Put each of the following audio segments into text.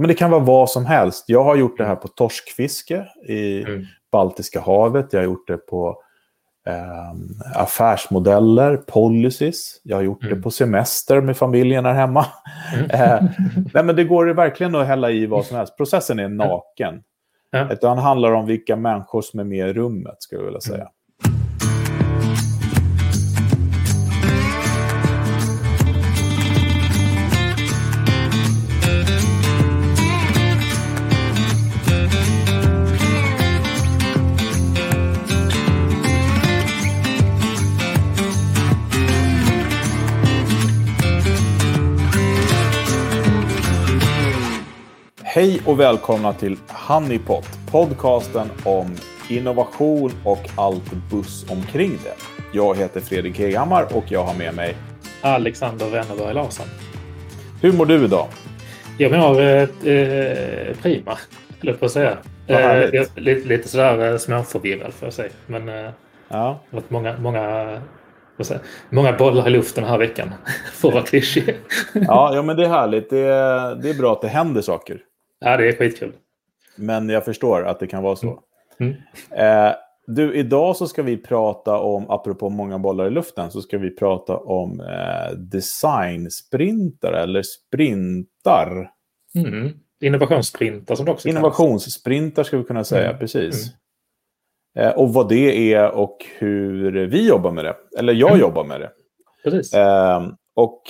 men det kan vara vad som helst. Jag har gjort det här på torskfiske i mm. Baltiska havet. Jag har gjort det på eh, affärsmodeller, policies. Jag har gjort mm. det på semester med familjen här hemma. Mm. eh, nej, men det går verkligen att hälla i vad som helst. Processen är naken. Ja. Utan det handlar om vilka människor som är med i rummet, skulle jag vilja säga. Hej och välkomna till Honeypot, podcasten om innovation och allt buss omkring det. Jag heter Fredrik Heghammar och jag har med mig Alexander Wennerberg Larsson. Hur mår du idag? Jag mår eh, eh prima, höll på att säga. Eh, lite, lite sådär eh, småförvirrad får jag säga. Men eh, ja. varit många, många Många bollar i luften den här veckan, för att vara klyschig. ja, ja, men det är härligt. Det är, det är bra att det händer saker. Ja, det är skitkul. Men jag förstår att det kan vara så. Mm. Mm. Eh, du, idag så ska vi prata om, apropå många bollar i luften, så ska vi prata om eh, designsprintar eller sprintar. Mm. Innovationssprintar som det också Innovationssprintar ska vi kunna säga, mm. precis. Mm. Eh, och vad det är och hur vi jobbar med det. Eller jag mm. jobbar med det. Precis. Eh, och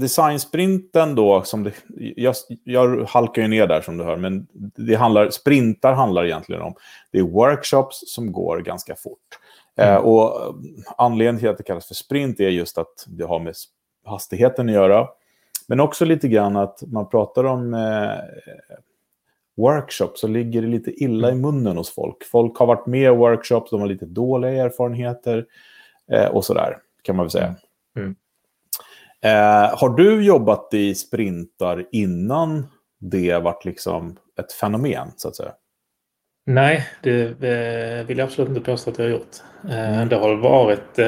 Designsprinten då, som det, jag, jag halkar ju ner där som du hör, men det handlar, sprintar handlar egentligen om, det är workshops som går ganska fort. Mm. Eh, och anledningen till att det kallas för sprint är just att det har med hastigheten att göra. Men också lite grann att man pratar om eh, workshops så ligger det lite illa i mm. munnen hos folk. Folk har varit med i workshops, de har lite dåliga erfarenheter eh, och sådär, kan man väl säga. Mm. Eh, har du jobbat i sprintar innan det varit liksom ett fenomen, så att säga? Nej, det eh, vill jag absolut inte påstå att jag har gjort. Eh, mm. Det har varit, eh,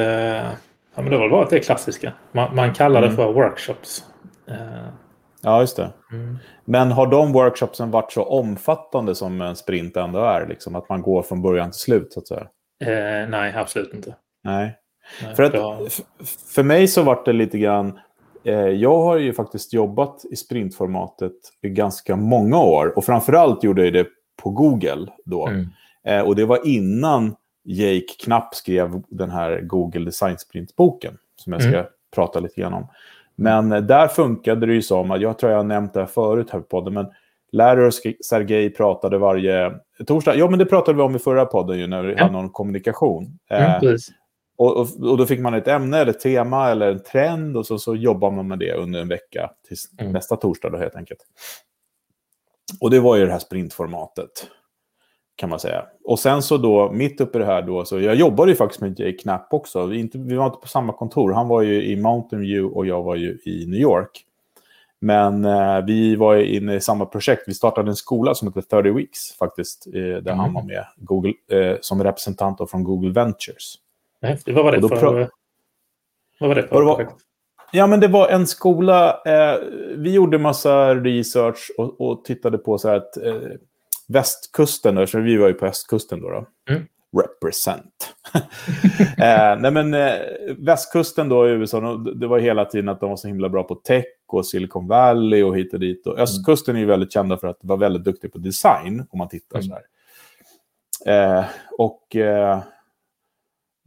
ja, men det har varit det klassiska. Man, man kallar mm. det för workshops. Eh, ja, just det. Mm. Men har de workshopsen varit så omfattande som en sprint ändå är? Liksom, att man går från början till slut, så att säga? Eh, nej, absolut inte. Nej. Nej för, att, för mig så var det lite grann Eh, jag har ju faktiskt jobbat i sprintformatet i ganska många år. Och framförallt gjorde jag det på Google då. Mm. Eh, och det var innan Jake Knapp skrev den här Google Design Sprint-boken. Som jag ska mm. prata lite grann om. Men eh, där funkade det ju som, jag tror jag har nämnt det här förut här på podden, men Larry och Sergej pratade varje torsdag. Ja, men det pratade vi om i förra podden ju, när vi ja. hade någon kommunikation. Mm, och, och, och, då fick man ett ämne eller ett tema eller en trend och så, så jobbar man med det under en vecka tills mm. nästa torsdag då helt enkelt. Och det var ju det här sprintformatet kan man säga. Och sen så då, mitt uppe i det här då, så jag jobbade ju faktiskt med Jay Knapp också. Vi, inte, vi var inte på samma kontor. Han var ju i Mountain View och jag var ju i New York. Men eh, vi var inne i samma projekt. Vi startade en skola som heter 30 Weeks faktiskt. Eh, där mm. han var med Google, eh, som representant från Google Ventures. Häftigt. Vad var det för... Vad var det för var... Ja, men det var en skola. Eh, vi gjorde massa research och, och tittade på så att eh, västkusten, så vi var ju på östkusten då. då. Mm. Represent. eh, nej, men eh, västkusten då i USA, det var hela tiden att de var så himla bra på tech och Silicon Valley och hit och dit. Och östkusten är ju väldigt kända för att vara väldigt duktig på design, om man tittar mm. så här. Eh, och eh,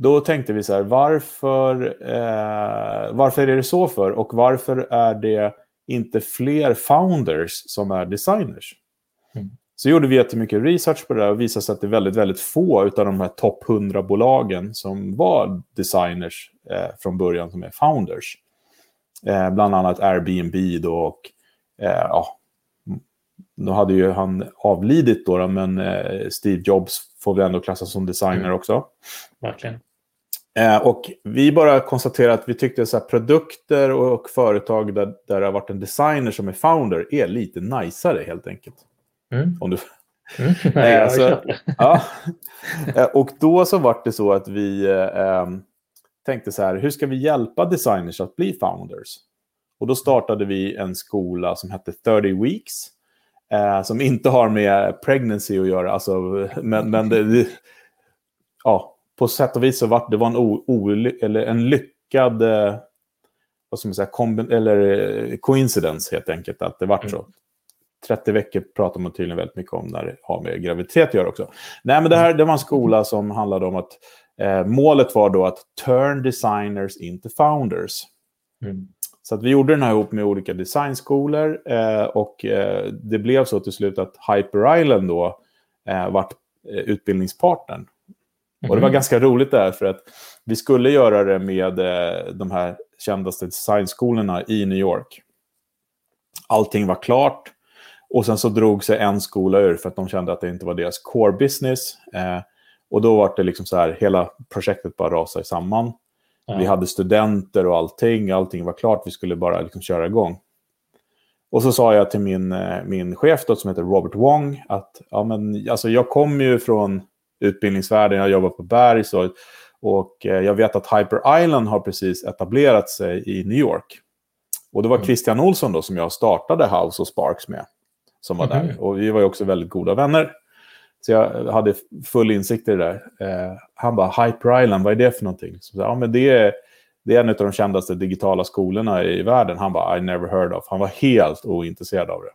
då tänkte vi så här, varför, eh, varför är det så för? Och varför är det inte fler founders som är designers? Mm. Så gjorde vi jättemycket research på det och visade sig att det är väldigt, väldigt få av de här topp 100-bolagen som var designers eh, från början som är founders. Eh, bland annat Airbnb då och eh, ja, då hade ju han avlidit då, men eh, Steve Jobs får vi ändå klassas som designer mm. också. Verkligen. Eh, och vi bara konstaterar att vi tyckte att produkter och, och, företag där, där det har varit en designer som är founder är lite najsare helt enkelt. Mm. Om du... Mm. Nej, eh, så, ja. Eh, och då så var det så att vi eh, tänkte så här, hur ska vi hjälpa designers att bli founders? Och då startade vi en skola som hette 30 Weeks. Eh, som inte har med pregnancy att göra. Alltså, men men det, det, ja, på sätt och vis så var det var en, o, o, eller en lyckad eh, vad ska man säga, eller eh, coincidence helt enkelt att det vart så. 30 mm. veckor pratar man tydligen väldigt mycket om när det har med graviditet att göra också. Nej, men det här det var en skola som handlade om att eh, målet var då att turn designers into founders. Mm. Så att vi gjorde den här ihop med olika designskolor eh, och eh, det blev så till slut att Hyper Island då eh, vart eh, utbildningspartnern. Mm. Och det var mhm. ganska roligt där för att vi skulle göra det med eh, de här kändaste designskolorna i New York. Allting var klart och sen så drog sig en skola ur för att de kände att det inte var deras core business. Eh, och då var det liksom så här, hela projektet bara rasade samman. Ja. Vi hade studenter och allting. Allting var klart. Vi skulle bara liksom köra igång. Och så sa jag till min, eh, min chef då, som heter Robert Wong att ja, men, alltså, jag kommer ju från utbildningsvärlden. Jag jobbar på Bergs och, och eh, jag vet att Hyper Island har precis etablerat sig i New York. Och det var mm. Christian Olsson då som jag startade House och Sparks med. Som var mm. där. Och vi var ju också väldigt goda vänner. Så jag hade full insikt i det där. Eh, han bara, Hyper Island, vad är det för någonting? Så, ja, men det, är, det är en av de kändaste digitala skolorna i världen. Han bara, I never heard of. Han var helt ointresserad av det.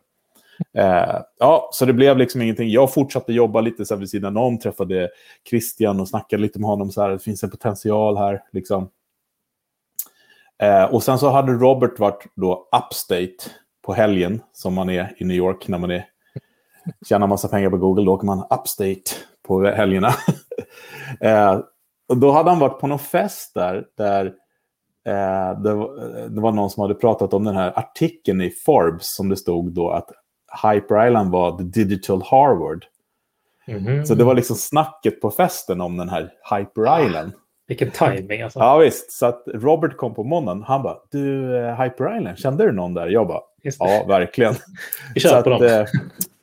Eh, ja, så det blev liksom ingenting. Jag fortsatte jobba lite så här vid sidan om, träffade Christian och snackade lite med honom. Så här, det finns en potential här. Liksom. Eh, och sen så hade Robert varit då upstate på helgen, som man är i New York när man är tjänar massa pengar på Google, då åker man upstate på helgerna. eh, och då hade han varit på någon fest där, där eh, det, var, det, var någon som hade pratat om den här artikeln i Forbes som det stod då att Hyper Island var the digital Harvard. Mm -hmm. Så det var liksom snacket på festen om den här Hyper Island. Ah, vilken timing alltså. Ja visst, så att Robert kom på måndagen. Han bara, du eh, Hyper Island, kände du någon där? Jag bara, ja verkligen. Vi kör på att, dem.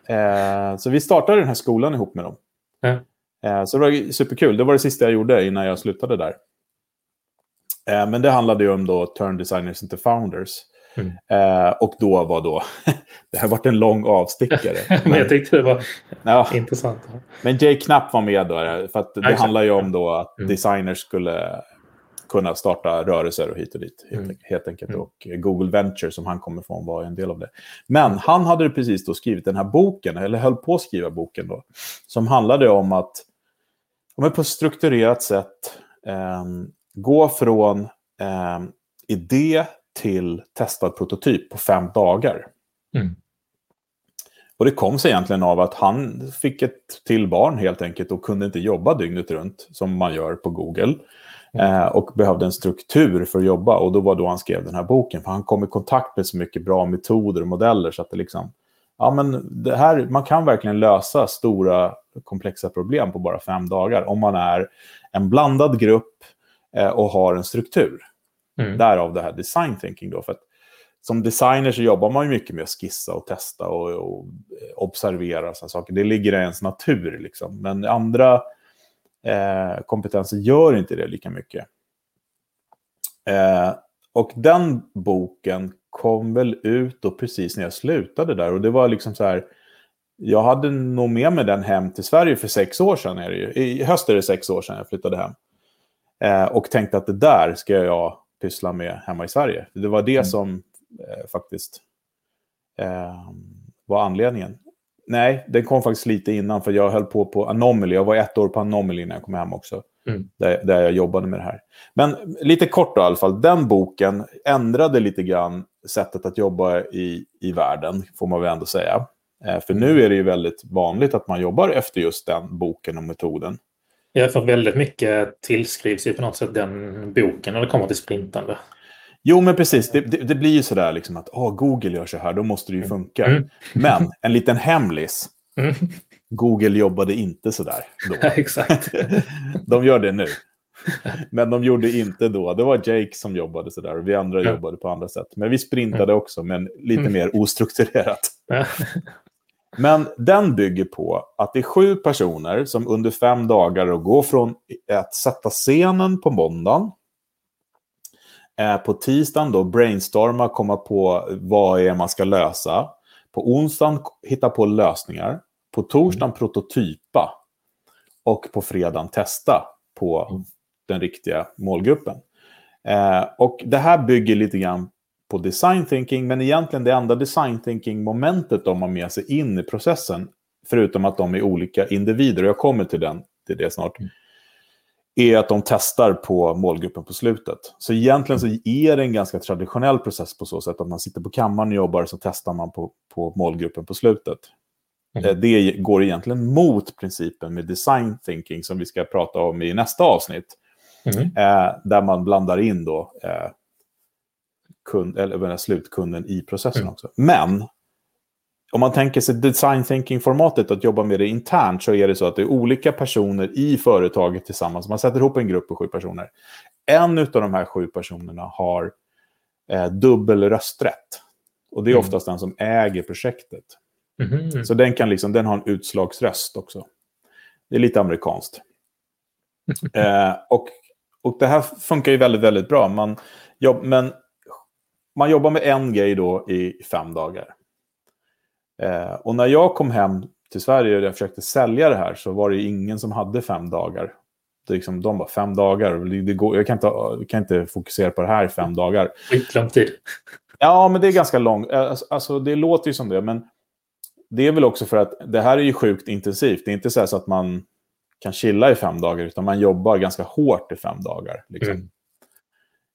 Eh, så vi startade den här skolan ihop med dem. Mm. Eh, så det var superkul. Det var det sista jag gjorde innan jag slutade där. Eh, men det handlade ju om då turn designers into founders. Mm. Eh, och då var då, det har varit en lång avstickare. men jag tyckte det var ja. intressant. Men Jay Knapp var med då, för att det ja, handlar ju om då att mm. designers skulle kunna starta rörelser och hit och dit. Mm. Helt enkelt. Mm. Och Google Venture som han kommer ifrån var en del av det. Men han hade precis då skrivit den här boken, eller höll på att skriva boken då, som handlade om att om på ett strukturerat sätt eh, gå från eh, idé till testad prototyp på fem dagar. Mm. Och det kom sig egentligen av att han fick ett till barn helt enkelt och kunde inte jobba dygnet runt som man gör på Google. Eh, och behövde en struktur för att jobba. Och då var då han skrev den här boken. För han kom i kontakt med så mycket bra metoder och modeller. Så att det liksom, ja men det här, man kan verkligen lösa stora komplexa problem på bara fem dagar. Om man är en blandad grupp eh, och har en struktur. Mm. Därav det här design thinking då. För att, som designer så jobbar man ju mycket med att skissa och testa och, och eh, observera sådana saker. Det ligger i ens natur liksom. Men andra eh, kompetenser gör inte det lika mycket. Eh, och den boken kom väl ut då precis när jag slutade där. Och det var liksom så här, jag hade nog med mig den hem till Sverige för sex år sedan. Är det ju. I höst är det sex år sedan jag flyttade hem. Eh, och tänkte att det där ska jag pyssla med hemma i Sverige. Det var det mm. som eh, faktiskt eh, var anledningen. Nej, den kom faktiskt lite innan för jag höll på på Anomaly. Jag var ett år på Anomaly när jag kom hem också. Mm. Där, där jag jobbade med det här. Men lite kort då, i alla fall. Den boken ändrade lite grann sättet att jobba i, i världen, får man väl ändå säga. Eh, för nu är det ju väldigt vanligt att man jobbar efter just den boken och metoden. Ja, för väldigt mycket tillskrivs ju på något sätt den boken när det kommer till sprintande. Jo, men precis. Det, det, det blir ju sådär liksom att oh, Google gör så här, då måste det ju funka. Mm. Men en liten hemlis. Mm. Google jobbade inte sådär då. exakt. de gör det nu. Men de gjorde inte då. Det var Jake som jobbade sådär och vi andra ja. jobbade på andra sätt. Men vi sprintade mm. också, men lite mm. mer ostrukturerat. Men den bygger på att det är sju personer som under fem dagar går från att sätta scenen på måndagen Eh, på tisdagen då brainstorma, komma på vad är man ska lösa. på onsdagen hitta på lösningar, på torsdagen mm. prototypa och på fredagen testa på mm. den riktiga målgruppen. Eh, och det här bygger lite grann på design thinking, men egentligen det enda design thinking-momentet de har med sig in i processen, förutom att de är olika individer, och jag kommer till, den, till det snart, mm. är att de testar på målgruppen på slutet. Så egentligen så är det en ganska traditionell process på så sätt att man sitter på kammaren och jobbar, så testar man på, på målgruppen på slutet. Mm. Eh, det går egentligen mot principen med design thinking som vi ska prata om i nästa avsnitt. Mm. Eh, där man blandar in då, eh, kund, eller slutkunden i processen mm. också. Men om man tänker sig design thinking-formatet, att jobba med det internt, så är det så att det är olika personer i företaget tillsammans. Man sätter ihop en grupp på sju personer. En av de här sju personerna har eh, dubbel rösträtt. Och det är mm. oftast den som äger projektet. Mm. Så den, kan liksom, den har en utslagsröst också. Det är lite amerikanskt. eh, och, och det här funkar ju väldigt, väldigt bra. Man, jobb, men man jobbar med en grej då i fem dagar. Eh, och när jag kom hem till Sverige och jag försökte sälja det här så var det ingen som hade fem dagar. Det liksom, de bara fem dagar, det, går, jag kan inte, kan inte fokusera på det här i fem dagar. Skitlång tid. Ja, men det är ganska långt. Eh, alltså, alltså, det låter ju som det, men det är väl också för att det här är ju sjukt intensivt. Det är inte så, att man kan chilla i fem dagar, utan man jobbar ganska hårt i fem dagar. Liksom.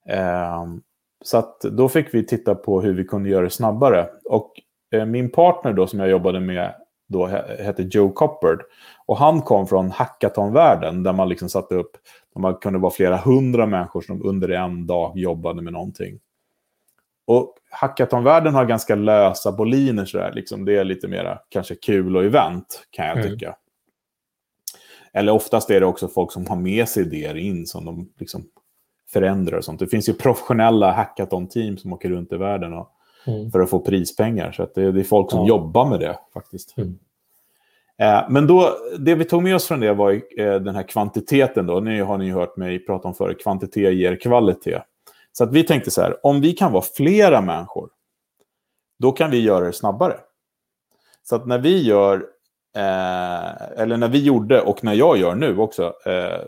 Mm. Um, så då fick vi titta på hur vi kunde göra det snabbare. Och eh, min partner då som jag jobbade med då hette Joe Coppard. Och han kom från hackathonvärlden där man liksom satte upp, där man kunde vara flera hundra människor som under en dag jobbade med någonting. Och hackathonvärlden har ganska lösa boliner sådär, liksom det är lite mer kanske kul och event kan jag mm. tycka. Mm. Eller oftast är det också folk som har med sig idéer in som de liksom förändrar och sånt. Det finns ju professionella hackathon-team som åker runt i världen och, mm. för att få prispengar. Så det, det, är folk som ja. jobbar med det faktiskt. Mm. Eh, men då, det vi tog med oss från det var eh, den här kvantiteten. Då. Nu har ni hört mig prata om förut, kvantitet ger kvalitet. Så att vi tänkte så här, om vi kan vara flera människor, då kan vi göra det snabbare. Så att när vi gör, eh, eller när vi gjorde och när jag gör nu också, eh,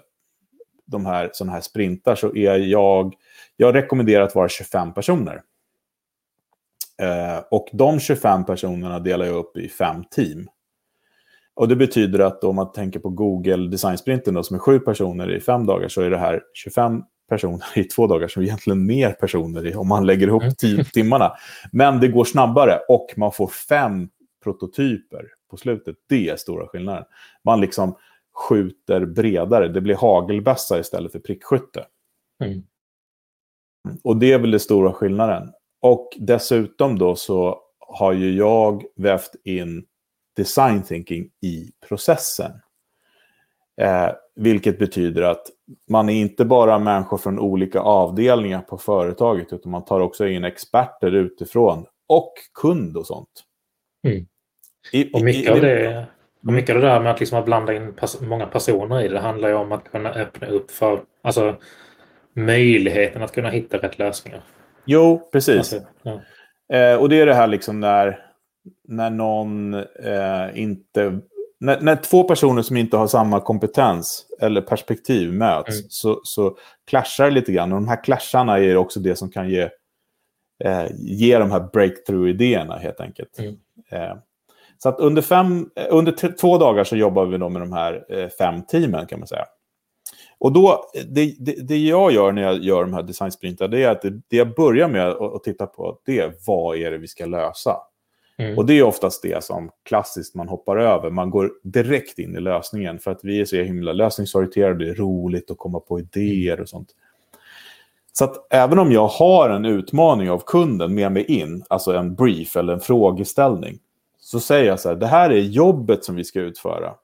de här, sådana här sprintar så är jag, jag rekommenderar att vara 25 personer. Eh, och de 25 personerna delar jag upp i fem team. Och det betyder att om man tänker på Google Design-sprinten som är sju personer i fem dagar så är det här 25 personer i två dagar som egentligen mer personer i, om man lägger ihop mm. timmarna. Men det går snabbare och man får fem prototyper på slutet. Det är stora skillnaden. Man liksom skjuter bredare. Det blir hagelbössa istället för prickskytte. Mm. Och det är väl den stora skillnaden. Och dessutom då så har ju jag vävt in design thinking i processen. Eh, vilket betyder att man är inte bara människor från olika avdelningar på företaget, utan man tar också in experter utifrån och kund och sånt. Mm. I, och mycket i, av det och mycket av det där med att, liksom att blanda in pers många personer i det, det handlar ju om att kunna öppna upp för alltså, möjligheten att kunna hitta rätt lösningar. Jo, precis. Alltså, ja. eh, och det är det här liksom när, när någon eh, inte... När, när, två personer som inte har samma kompetens eller perspektiv möts mm. så, så clashar det lite grann. Och de här clasharna är också det som kan ge, eh, ge de här breakthrough-idéerna helt enkelt. Mm. Eh, så att under, fem, eh, under två dagar så jobbar vi då med de här eh, fem teamen kan man säga. Och då, det, det, det jag gör när jag gör de här designsprintarna, det är att det, det jag börjar med att, att, titta på, det är vad är det vi ska lösa? Mm. Och det är oftast det som klassiskt man hoppar över. Man går direkt in i lösningen för att vi är så himla lösningsorienterade. Det är roligt att komma på idéer och sånt. Så att även om jag har en utmaning av kunden med mig in, alltså en brief eller en frågeställning, så säger jag så här, det här är jobbet som vi ska utföra.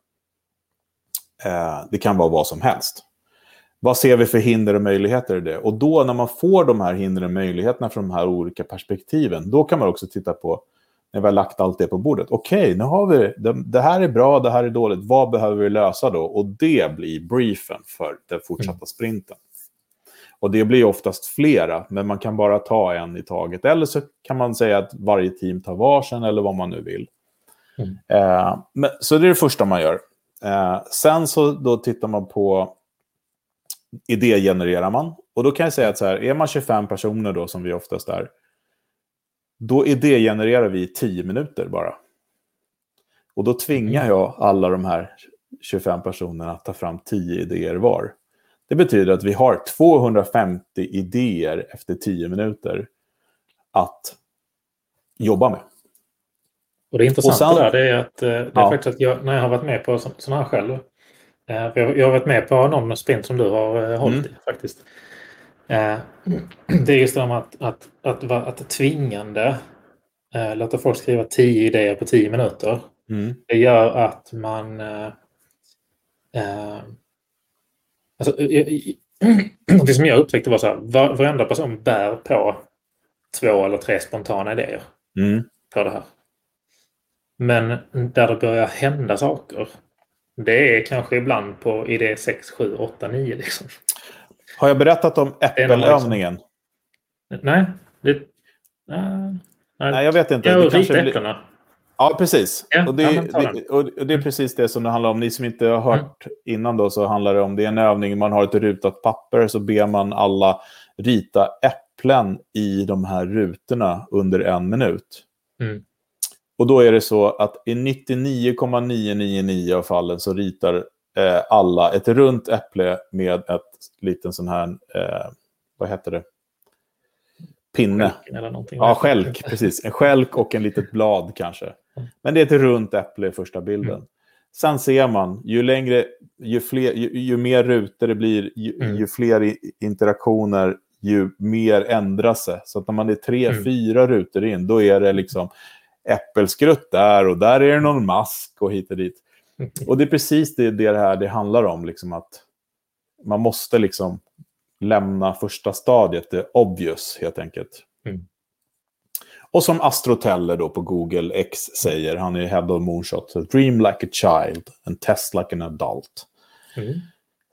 Eh, det kan vara vad som helst. Vad ser vi för hinder och möjligheter i det? Och då när man får de här hindren och möjligheterna från de här olika perspektiven, då kan man också titta på, när vi har lagt allt det på bordet, okej, okay, nu har vi, det, det, här är bra, det här är dåligt, vad behöver vi lösa då? Och det blir briefen för den fortsatta mm. sprinten. Och det blir oftast flera, men man kan bara ta en i taget. Eller så kan man säga att varje team tar varsin eller vad man nu vill. Mm. Eh, men, så det är det första man gör. Eh, sen så då tittar man på idégenererar man. Och då kan jag säga att så här, är man 25 personer då som vi oftast är, då idégenererar vi i 10 minuter bara. Och då tvingar mm. jag alla de här 25 personerna att ta fram 10 idéer var. Det betyder att vi har 250 idéer efter 10 minuter att jobba med. Och det intressanta sen, där det är att, eh, det är ja. faktiskt att jag, när jag har varit med på sådana här själv, eh, jag, har varit med på någon sprint som du har eh, hållit mm. i faktiskt. Det är just det om att, att, att, att, att tvingande låta folk skriva tio idéer på tio minuter. Mm. Det gör att man... Äh, alltså, det som jag upptäckte var så här, var, varenda person bär på två eller tre spontana idéer mm. på det här. Men där det börjar hända saker, det är kanske ibland på idé 6, 7, 8, 9 liksom. Har jag berättat om äppelövningen? Nej. Det, uh, nej, jag vet inte. Ja, det kanske blir... Ja, precis. Ja, och, det, det, och det är precis det som det handlar om. Ni som inte har hört mm. innan då så handlar det om det är en övning. Man har ett rutat papper så ber man alla rita äpplen i de här rutorna under en minut. Mm. Och då är det så att i 99,999 av fallen så ritar eh, alla ett runt äpple med ett liten sån här, eh, vad heter det? Pinne. Eller någonting. Ja, skälk, precis. En skälk och en litet blad kanske. Men det är ett runt äpple i första bilden. Mm. Sen ser man, ju längre, ju, fler, ju, ju mer rutor det blir, ju, mm. ju, fler interaktioner, ju mer ändras det. Så att när man är tre, mm. fyra rutor in, då är det liksom äppelskrutt där och där är det någon mask och hit och dit. Och det är precis det det här det handlar om, liksom att man måste liksom lämna första stadiet, det obvious helt enkelt. Mm. Och som Astroteller då på Google X säger, han är head of moonshot, dream like a child and test like an adult. Mm.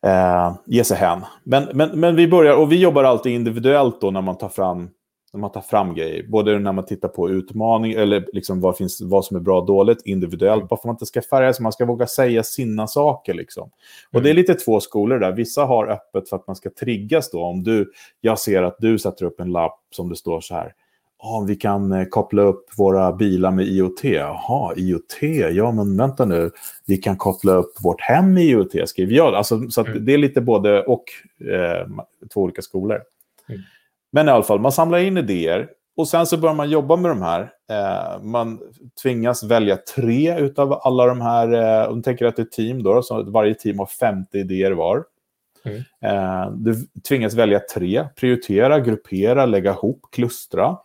Eh, ge sig hän. Men, men, men vi börjar, och vi jobbar alltid individuellt då när man tar fram när man tar fram grejer. Både när man tittar på utmaning eller liksom vad, finns, vad som är bra och dåligt individuellt. Bara för att man inte ska färga sig, man ska våga säga sina saker. Liksom. Och det är mm. lite två skolor där. Vissa har öppet för att man ska triggas då. Om du, jag ser att du sätter upp en lapp som det står så här. Oh, vi kan eh, koppla upp våra bilar med IoT. Jaha, IoT, ja men vänta nu. Vi kan koppla upp vårt hem med IoT, skriver jag. Alltså, så mm. det är lite både och, eh, två olika skolor. Mm. Men i alla fall, man samlar in idéer och sen så börjar man jobba med de här. Eh, man tvingas välja tre av alla de här, eh, om du tänker att det är team då, så varje team har 50 idéer var. Mm. Eh, du tvingas välja tre, prioritera, gruppera, lägga ihop, klustra.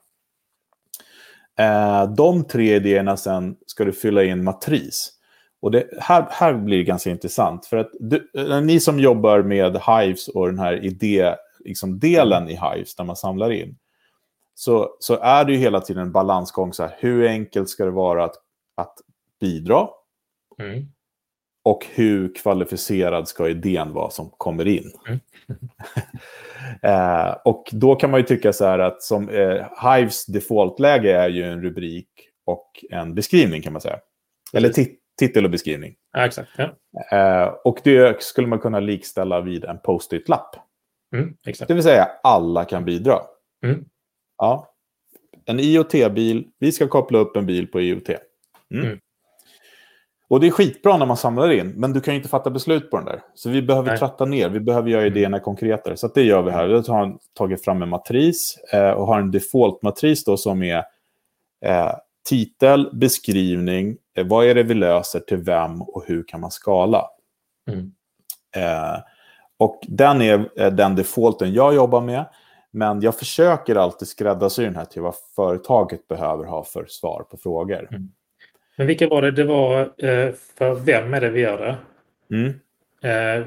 Eh, de tre idéerna sen ska du fylla i en matris. Och det, här, här blir det ganska intressant. För att du, eh, ni som jobbar med Hives och den här idé liksom delen i Hives där man samlar in, så, så är det ju hela tiden en balansgång. Så här, hur enkelt ska det vara att, att bidra? Mm. Och hur kvalificerad ska idén vara som kommer in? Mm. eh, och då kan man ju tycka så här att som eh, Hives defaultläge är ju en rubrik och en beskrivning kan man säga. Eller tit titel och beskrivning. Ja, exakt. Ja. Eh, och det skulle man kunna likställa vid en post-it-lapp. Mm, det vill säga alla kan bidra. Mm. Ja. En IoT-bil, vi ska koppla upp en bil på IoT. Mm. mm. Och det är skitbra när man samlar in, men du kan inte fatta beslut på den där. Så vi behöver Nej. tratta ner, vi behöver göra idéerna konkretare. Så det gör vi här. Vi har tagit fram en matris eh, och har en default-matris då som är eh, titel, beskrivning, eh, vad är det vi löser, till vem och hur kan man skala. Mm. Eh, och den är den defaulten jag jobbar med. Men jag försöker alltid skräddarsy den här till vad företaget behöver ha för svar på frågor. Mm. Men vilka var det? Det var eh, för vem är det vi gör det? Mm. Eh,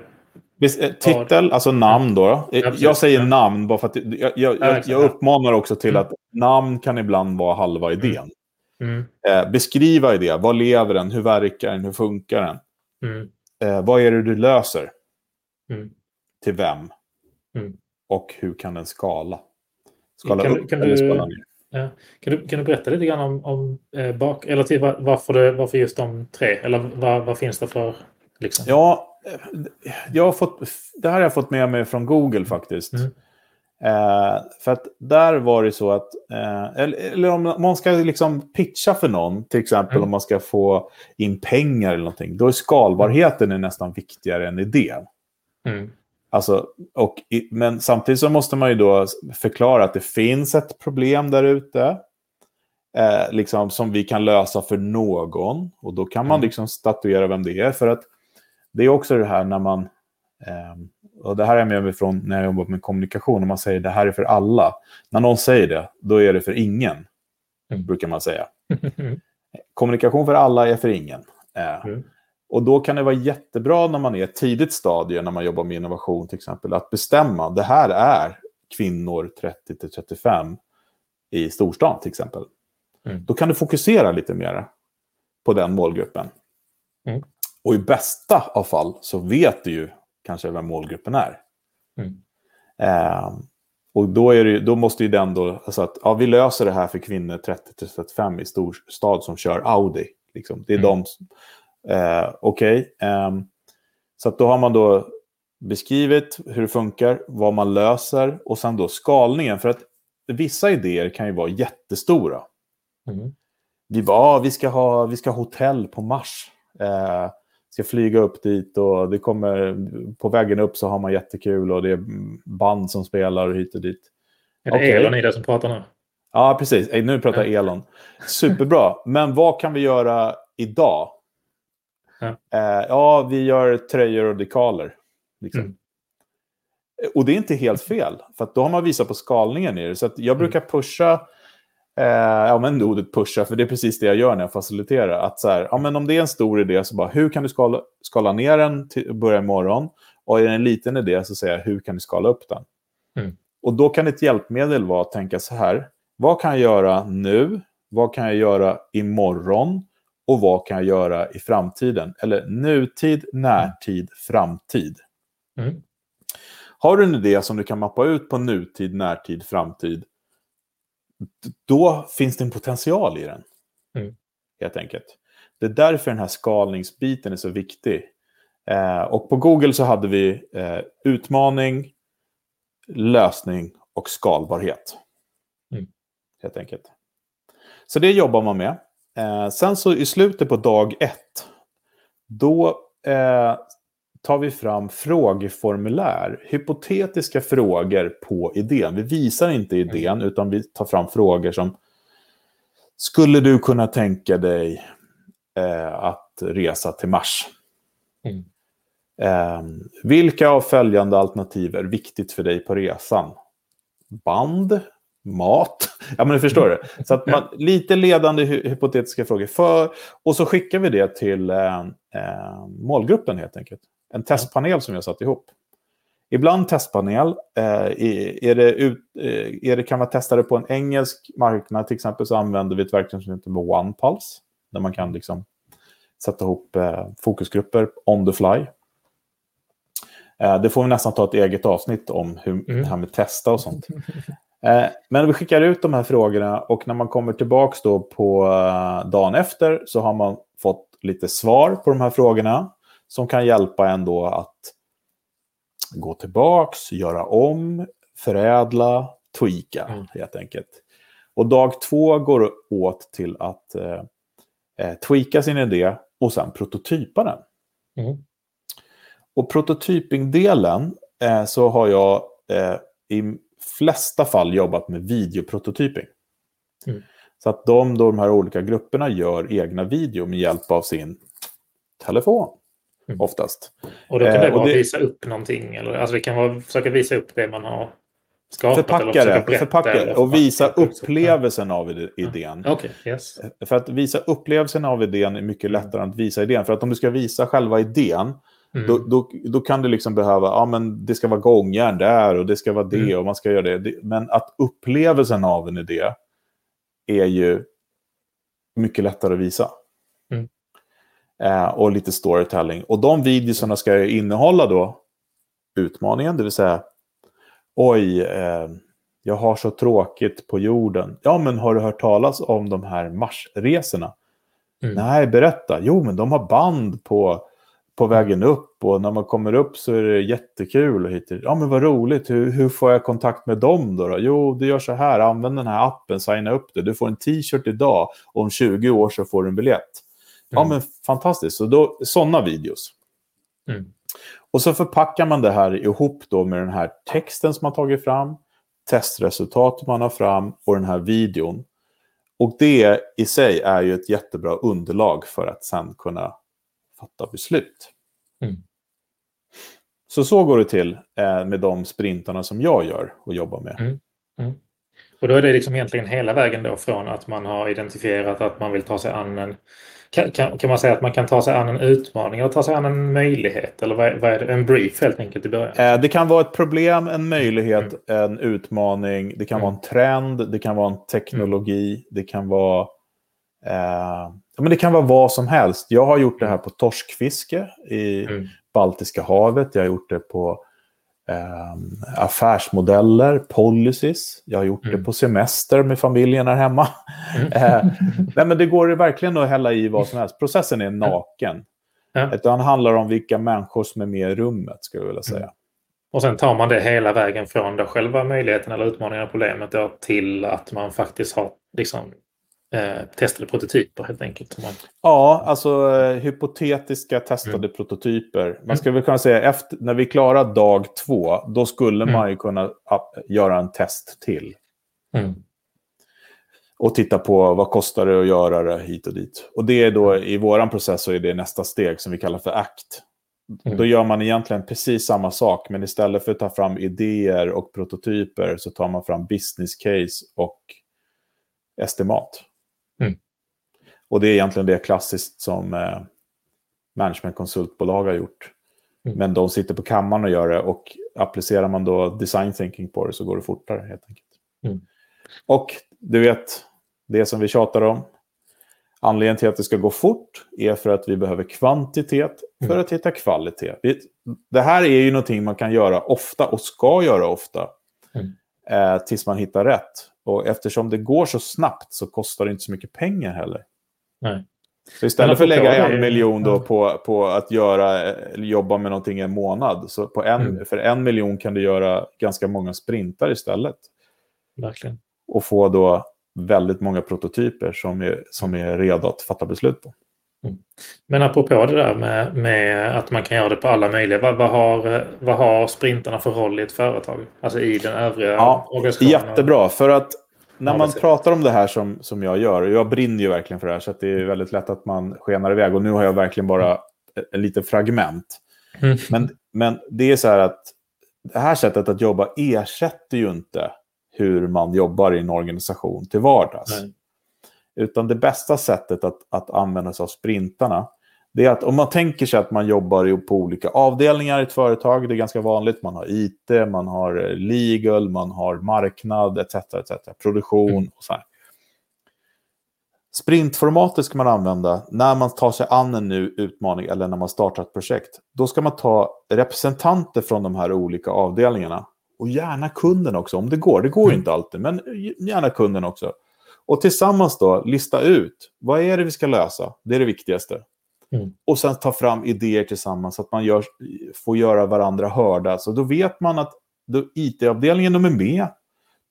eh Titel, alltså namn då. Ja, jag säger namn bara för att jag, jag, jag, jag uppmanar också till mm. att namn kan ibland vara halva mm. idén. Mm. Eh, beskriva idén. Vad lever den? Hur verkar den? Hur funkar den? Eh, vad är det du löser? Mm till vem mm. och hur kan den skala? Skala kan, upp kan eller du, skala ner? Ja. Kan, du, kan du berätta lite grann om, om eh, bak, eller till varför, det, varför just de tre? Eller vad, vad finns det för... Liksom? Ja, jag har fått, det här har jag fått med mig från Google faktiskt. Mm. Eh, för att där var det så att, eh, eller, eller, om man ska liksom pitcha för någon, till exempel mm. om man ska få in pengar eller någonting, då är skalbarheten är nästan viktigare än idén. Mm. Alltså, och, men samtidigt så måste man ju då förklara att det finns ett problem där ute. Eh, liksom, som vi kan lösa för någon. Och då kan man mm. liksom statuera vem det är. För att det är också det här när man... Eh, och det här är med mig från när jag jobbar med kommunikation. Om man säger det här är för alla. När någon säger det, då är det för ingen. Mm. Brukar man säga. Kommunikation för alla är för ingen. Eh, mm. Och då kan det vara jättebra när man är ett tidigt stadie, när man jobbar med innovation till exempel, att bestämma det här är kvinnor 30-35 i storstan till exempel. Mm. Då kan du fokusera lite mer på den målgruppen. Mm. Och i bästa av fall så vet du ju kanske vem målgruppen är. Mm. Eh, och då, är det, då måste ju den då, alltså att ja, vi löser det här för kvinnor 30-35 i storstad som kör Audi. Liksom. Det är mm. de Eh, Okej, okay. eh, så då har man då beskrivit hur det funkar, vad man löser och sen då skalningen. För att vissa idéer kan ju vara jättestora. Mm. Vi bara, vi ska ha, vi ska ha hotell på Mars. Eh, ska flyga upp dit och det kommer, på vägen upp så har man jättekul och det är band som spelar hit och dit. Är det okay. Elon i det som pratar nu? Ja, precis. Nu pratar Elon. Superbra. Men vad kan vi göra idag? Ja. Eh, ja, vi gör tröjor och dekaler. Liksom. Mm. Och det är inte helt fel, för då har man visat på skalningen i det. Så jag brukar mm. pusha, eh, ja men ordet pusha, för det är precis det jag gör när jag faciliterar. Att så här, ja men om det är en stor idé, så bara hur kan du skala, skala ner den till börja imorgon? Och är det en liten idé så säger jag, hur kan du skala upp den? Mm. Och då kan ett hjälpmedel vara att tänka så här, vad kan jag göra nu? Vad kan jag göra imorgon? Och vad kan jag göra i framtiden? Eller nutid, närtid, framtid. Mm. Har du en idé som du kan mappa ut på nutid, närtid, framtid, då finns det en potential i den. Mm. Helt enkelt. Det är därför den här skalningsbiten är så viktig. Eh, och på Google så hade vi eh, utmaning, lösning och skalbarhet. Mm. Helt enkelt. Så det jobbar man med. Eh, sen så i slutet på dag ett, då eh, tar vi fram frågeformulär. Hypotetiska frågor på idén. Vi visar inte idén, mm. utan vi tar fram frågor som Skulle du kunna tänka dig eh, att resa till Mars? Mm. Eh, vilka av följande alternativ är viktigt för dig på resan? Band, mat. Ja, men du förstår det. Så att man, lite ledande hypotetiska frågor. För, och så skickar vi det till eh, eh, målgruppen helt enkelt. En testpanel som vi har satt ihop. Ibland testpanel. Eh, är det ut, eh, är det, kan man testa det på en engelsk marknad till exempel så använder vi ett verktyg som heter OnePulse. Där man kan liksom sätta ihop eh, fokusgrupper on the fly. Eh, det får vi nästan ta ett eget avsnitt om hur mm. det här med testa och sånt. Eh, men vi skickar ut de här frågorna och när man kommer tillbaka då på eh, dagen efter så har man fått lite svar på de här frågorna som kan hjälpa en då att gå tillbaks, göra om, förädla, tweaka mm. helt enkelt. Och dag två går åt till att eh, eh, tweaka sin idé och sen prototypa den. Mm. Och prototypingdelen eh, så har jag eh, i flesta fall jobbat med videoprototyping. Mm. Så att de, då, de här olika grupperna gör egna video med hjälp av sin telefon. Mm. Oftast. Och då kan det eh, vara det... visa upp någonting? Eller, alltså det kan vara försöka visa upp det man har skapat? Förpacka det, förpacka det och visa upplevelsen av idén. Mm. Okay, yes. För att visa upplevelsen av idén är mycket lättare än att visa idén. För att om du ska visa själva idén Mm. Då, då, då, kan du liksom behöva, ja men det ska vara gångjärn där och det ska vara det mm. och man ska göra det. Men att upplevelsen av en idé är ju mycket lättare att visa. Mm. Eh, och lite storytelling. Och de videorna ska innehålla då utmaningen, det vill säga oj, eh, jag har så tråkigt på jorden. Ja, men har du hört talas om de här Marsresorna? Mm. Nej, berätta. Jo, men de har band på, på vägen upp och när man kommer upp så är det jättekul. Och hit. Ja, men vad roligt. Hur, hur får jag kontakt med dem då, då? Jo, du gör så här. Använd den här appen, signa upp det. Du får en t-shirt idag och om 20 år så får du en biljett. Ja, mm. men fantastiskt. Så då, sådana videos. Mm. Och så förpackar man det här ihop då med den här texten som man tagit fram, testresultatet man har fram och den här videon. Och det i sig är ju ett jättebra underlag för att sen kunna fatta beslut. Mm. Så så går det till eh, med de sprintarna som jag gör och jobbar med. Mm. Mm. Och då är det liksom egentligen hela vägen då från att man har identifierat att man vill ta sig an en kan, kan, kan, man säga att man kan ta sig an en utmaning eller ta sig an en möjlighet? Eller vad vad är det? En brief helt enkelt i början? Eh, det kan vara ett problem, en möjlighet, mm. en utmaning. Det kan mm. vara en trend, det kan vara en teknologi, mm. det kan vara... Eh, men det kan vara vad som helst. Jag har gjort det här på torskfiske i mm. Baltiska havet. Jag har gjort det på eh, affärsmodeller, policies. Jag har gjort mm. det på semester med familjen här hemma. Mm. eh, nej, men det går verkligen att hälla i vad som helst. Processen är naken. Ja. Utan det handlar om vilka människor som är med i rummet, skulle jag vilja säga. Mm. Och sen tar man det hela vägen från då själva möjligheten eller utmaningen, problemet då, till att man faktiskt har liksom, eh, testade prototyper helt enkelt. Ja, alltså eh, hypotetiska testade mm. prototyper. Man mm. skulle väl kunna säga efter, när vi klarar dag två, då skulle mm. man ju kunna göra en test till. Mm. Och titta på vad kostar det att göra det hit och dit. Och det är då mm. i vår process så är det nästa steg som vi kallar för ACT. Mm. Då gör man egentligen precis samma sak, men istället för att ta fram idéer och prototyper så tar man fram business case och estimat. Mm. Och det är egentligen det klassiskt som eh, managementkonsultbolag har gjort. Mm. Men de sitter på kammaren och gör det och applicerar man då design thinking på det så går det fortare helt enkelt. Mm. Och du vet, det som vi tjatar om, anledningen till att det ska gå fort är för att vi behöver kvantitet för mm. att hitta kvalitet. Det här är ju någonting man kan göra ofta och ska göra ofta mm. eh, tills man hittar rätt. Och eftersom det går så snabbt så kostar det inte så mycket pengar heller. Nej. Så istället för att lägga en miljon då på, på att göra, jobba med någonting en månad, så på en, mm. för en miljon kan du göra ganska många sprintar istället. Verkligen. Och få då väldigt många prototyper som är, som är redo att fatta beslut på. Mm. Men apropå det där med, med, att man kan göra det på alla möjliga. Vad, vad, har, vad har sprintarna för roll i ett företag? Alltså i den övriga ja, organisationen? Jättebra, för att när man pratar om det här som, som jag gör, och jag brinner ju verkligen för det här, så det är väldigt lätt att man skenar iväg. Och nu har jag verkligen bara en liten fragment. Mm. Men, men det är så här att det här sättet att jobba ersätter ju inte hur man jobbar i en organisation till vardags. Nej. Utan det bästa sättet att, att använda sig av sprintarna, det är att om man tänker sig att man jobbar på olika avdelningar i ett företag, det är ganska vanligt, man har IT, man har legal, man har marknad, etc. etc produktion mm. och så här. Sprintformatet ska man använda när man tar sig an en ny utmaning eller när man startar ett projekt. Då ska man ta representanter från de här olika avdelningarna och gärna kunden också om det går. Det går mm. inte alltid, men gärna kunden också. Och tillsammans då lista ut vad är det vi ska lösa. Det är det viktigaste. Mm. Och sen ta fram idéer tillsammans så att man gör, får göra varandra hörda. Så då vet man att IT-avdelningen de är med.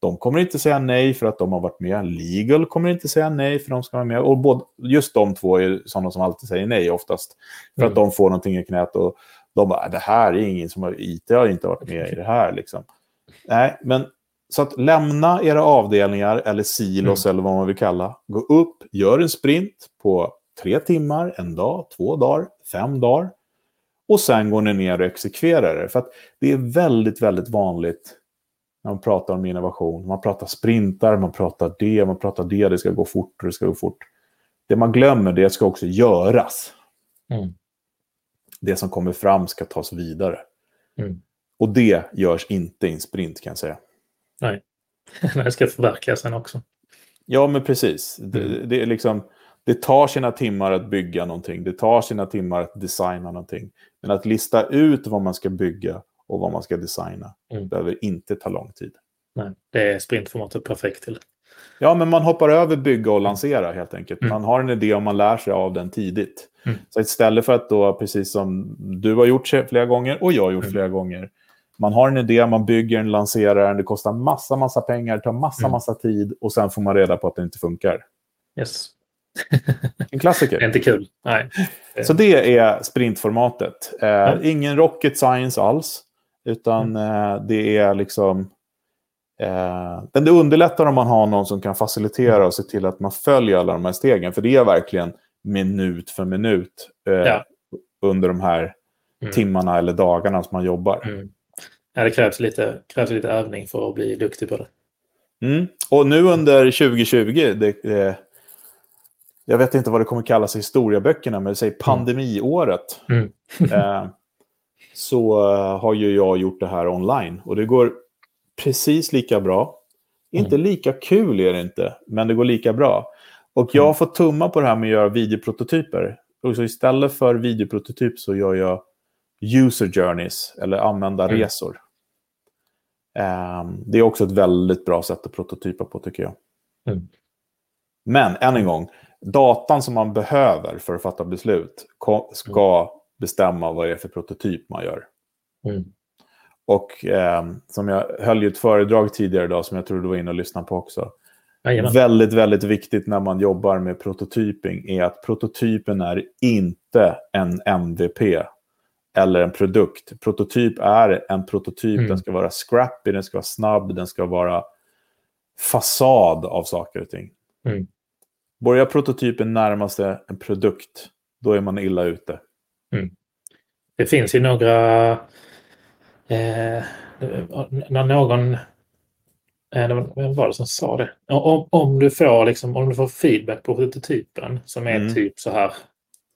De kommer inte säga nej för att de har varit med. Legal kommer inte säga nej för att de ska vara med. Och både, just de två är sådana som alltid säger nej oftast. För mm. att de får någonting i knät och de bara, det här är ingen som har, IT har inte varit med i det här. Liksom. Nej, men så att lämna era avdelningar eller silos mm. eller vad man vill kalla. Gå upp, gör en sprint på tre timmar, en dag, två dagar, fem dagar. Och sen går ni ner och exekverar det. För att det är väldigt, väldigt vanligt när man pratar om innovation. Man pratar sprintar, man pratar det, man pratar det, det ska gå fort och det ska gå fort. Det man glömmer, det ska också göras. Mm. Det som kommer fram ska tas vidare. Mm. Och det görs inte i en sprint kan jag säga. Nej, det ska förverkligas sen också. Ja, men precis. Mm. Det, det, är liksom, det tar sina timmar att bygga någonting. Det tar sina timmar att designa någonting. Men att lista ut vad man ska bygga och vad man ska designa. Mm. Behöver inte ta lång tid. Nej, det är sprintformatet perfekt till. Ja, men man hoppar över bygga och lansera helt enkelt. Mm. Man har en idé och man lär sig av den tidigt. Mm. Så istället för att då, precis som du har gjort flera gånger och jag har gjort mm. flera gånger, man har en idé, man bygger den, lanserar den, det kostar massa, massa pengar, tar massa, mm. massa tid och sen får man reda på att det inte funkar. Yes. en klassiker. Det är inte kul. Nej. Så det är sprintformatet. Eh, mm. Ingen rocket science alls, utan mm. eh, det är liksom... Eh, det underlättar om man har någon som kan facilitera och se till att man följer alla de här stegen. För det är verkligen minut för minut eh, ja. under de här mm. timmarna eller dagarna som man jobbar. Mm. Ja, det krävs lite, krävs lite övning för att bli duktig på det. Mm. Och nu under 2020, det, eh, jag vet inte vad det kommer kallas i historieböckerna, men säg pandemiåret. Mm. eh, så har ju jag gjort det här online. Och det går precis lika bra. Mm. Inte lika kul är det inte, men det går lika bra. Och jag har mm. fått tumma på det här med att göra videoprototyper. Och så istället för videoprototyp så gör jag user journeys, eller användarresor. Mm. Um, det är också ett väldigt bra sätt att prototypa på, tycker jag. Mm. Men, än en gång, datan som man behöver för att fatta beslut ska mm. bestämma vad det är för prototyp man gör. Mm. Och eh, som jag höll ju ett föredrag tidigare idag som jag tror du var inne och lyssnade på också. Jajamän. Väldigt, väldigt viktigt när man jobbar med prototyping är att prototypen är inte en MVP eller en produkt. Prototyp är en prototyp, mm. den ska vara scrappy, den ska vara snabb, den ska vara fasad av saker och ting. Mm. Börjar prototypen närma sig en produkt, då är man illa ute. Mm. Det finns ju några... Eh, när någon... Eh, vem var det som sa det? Om, om, du får liksom, om du får feedback på prototypen som är mm. typ så här...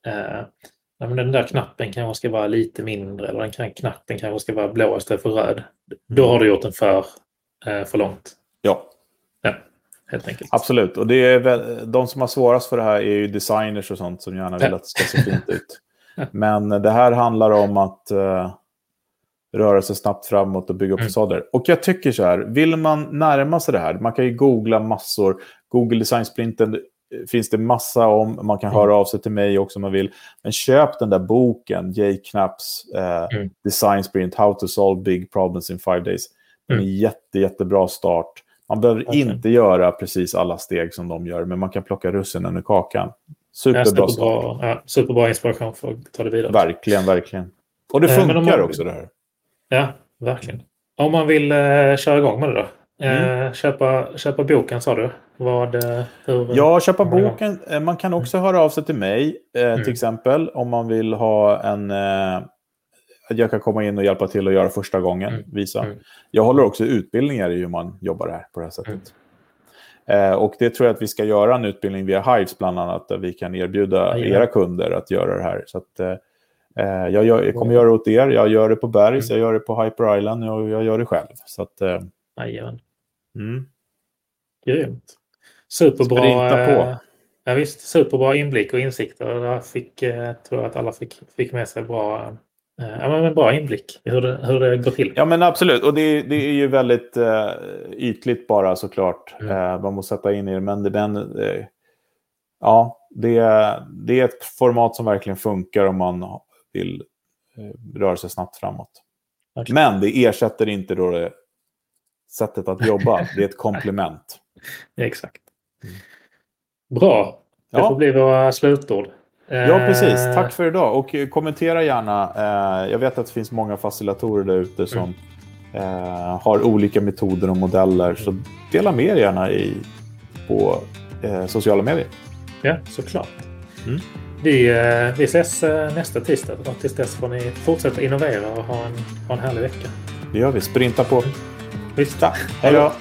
Eh, den där knappen kanske ska vara lite mindre eller den knappen kanske ska vara blå istället för röd. Då mm. har du gjort den för, eh, för långt. Ja. ja helt enkelt. Absolut, och det är väl, de som har svårast för det här är ju designers och sånt som gärna vill att det ska se fint ut. Men det här handlar om att uh, röra sig snabbt framåt och bygga upp mm. fasader. Och jag tycker så här, vill man närma sig det här, man kan ju googla massor. Google Design Sprinten finns det massa om, man kan mm. höra av sig till mig också om man vill. Men köp den där boken, Jay Knapps uh, mm. Design Sprint, How to Solve Big Problems in Five Days. Är en mm. jätte, jättebra start. Man behöver okay. inte göra precis alla steg som de gör, men man kan plocka russinen ur kakan. Superbra, superbra, ja, superbra inspiration för att ta det vidare. Verkligen, verkligen. Och det funkar eh, man, också det här. Ja, verkligen. Om man vill eh, köra igång med det då? Eh, mm. köpa, köpa boken sa du? Vad, eh, hur, ja, köpa boken. Eh, man kan också höra av sig till mig, mm. till exempel, om man vill ha en att jag kan komma in och hjälpa till att göra första gången. Mm. Visa. Mm. Jag håller också utbildningar i hur man jobbar här på det här sättet. Mm. Och det tror jag att vi ska göra en utbildning via Hives bland annat, där vi kan erbjuda era kunder att göra det här. Så att, jag, gör, jag, kommer göra det åt er, jag gör det på Bergs, jag gör det på Hyper Island och jag gör det själv. Så att, Jajamän. Mm. Grymt. Superbra. på. Eh, ja, visst, superbra inblick och insikter. Jag fick, eh, tror jag att alla fick, fick med sig bra Eh, ja, men en bra inblick i hur det, hur det går till. Ja, men absolut. Och det, det är ju väldigt uh, ytligt bara såklart. Mm. Uh, man måste sätta in i det. Men det, den, uh, ja, det, det är ett format som verkligen funkar om man vill röra sig snabbt framåt. Okay. Men det ersätter inte då det sättet att jobba. det är ett komplement. Exakt. Bra. Det ja. får bli våra slutord. Ja, precis. Tack för idag. Och eh, kommentera gärna. Eh, jag vet att det finns många facilitatorer där ute som mm. har olika metoder och modeller. Så dela med er gärna i, på sociala medier. Ja, såklart. Mm. Vi, vi ses nästa tisdag och tills dess får ni fortsätta innovera och ha en, ha en härlig vecka. Det gör vi. Sprinta på. Visst. Hej då.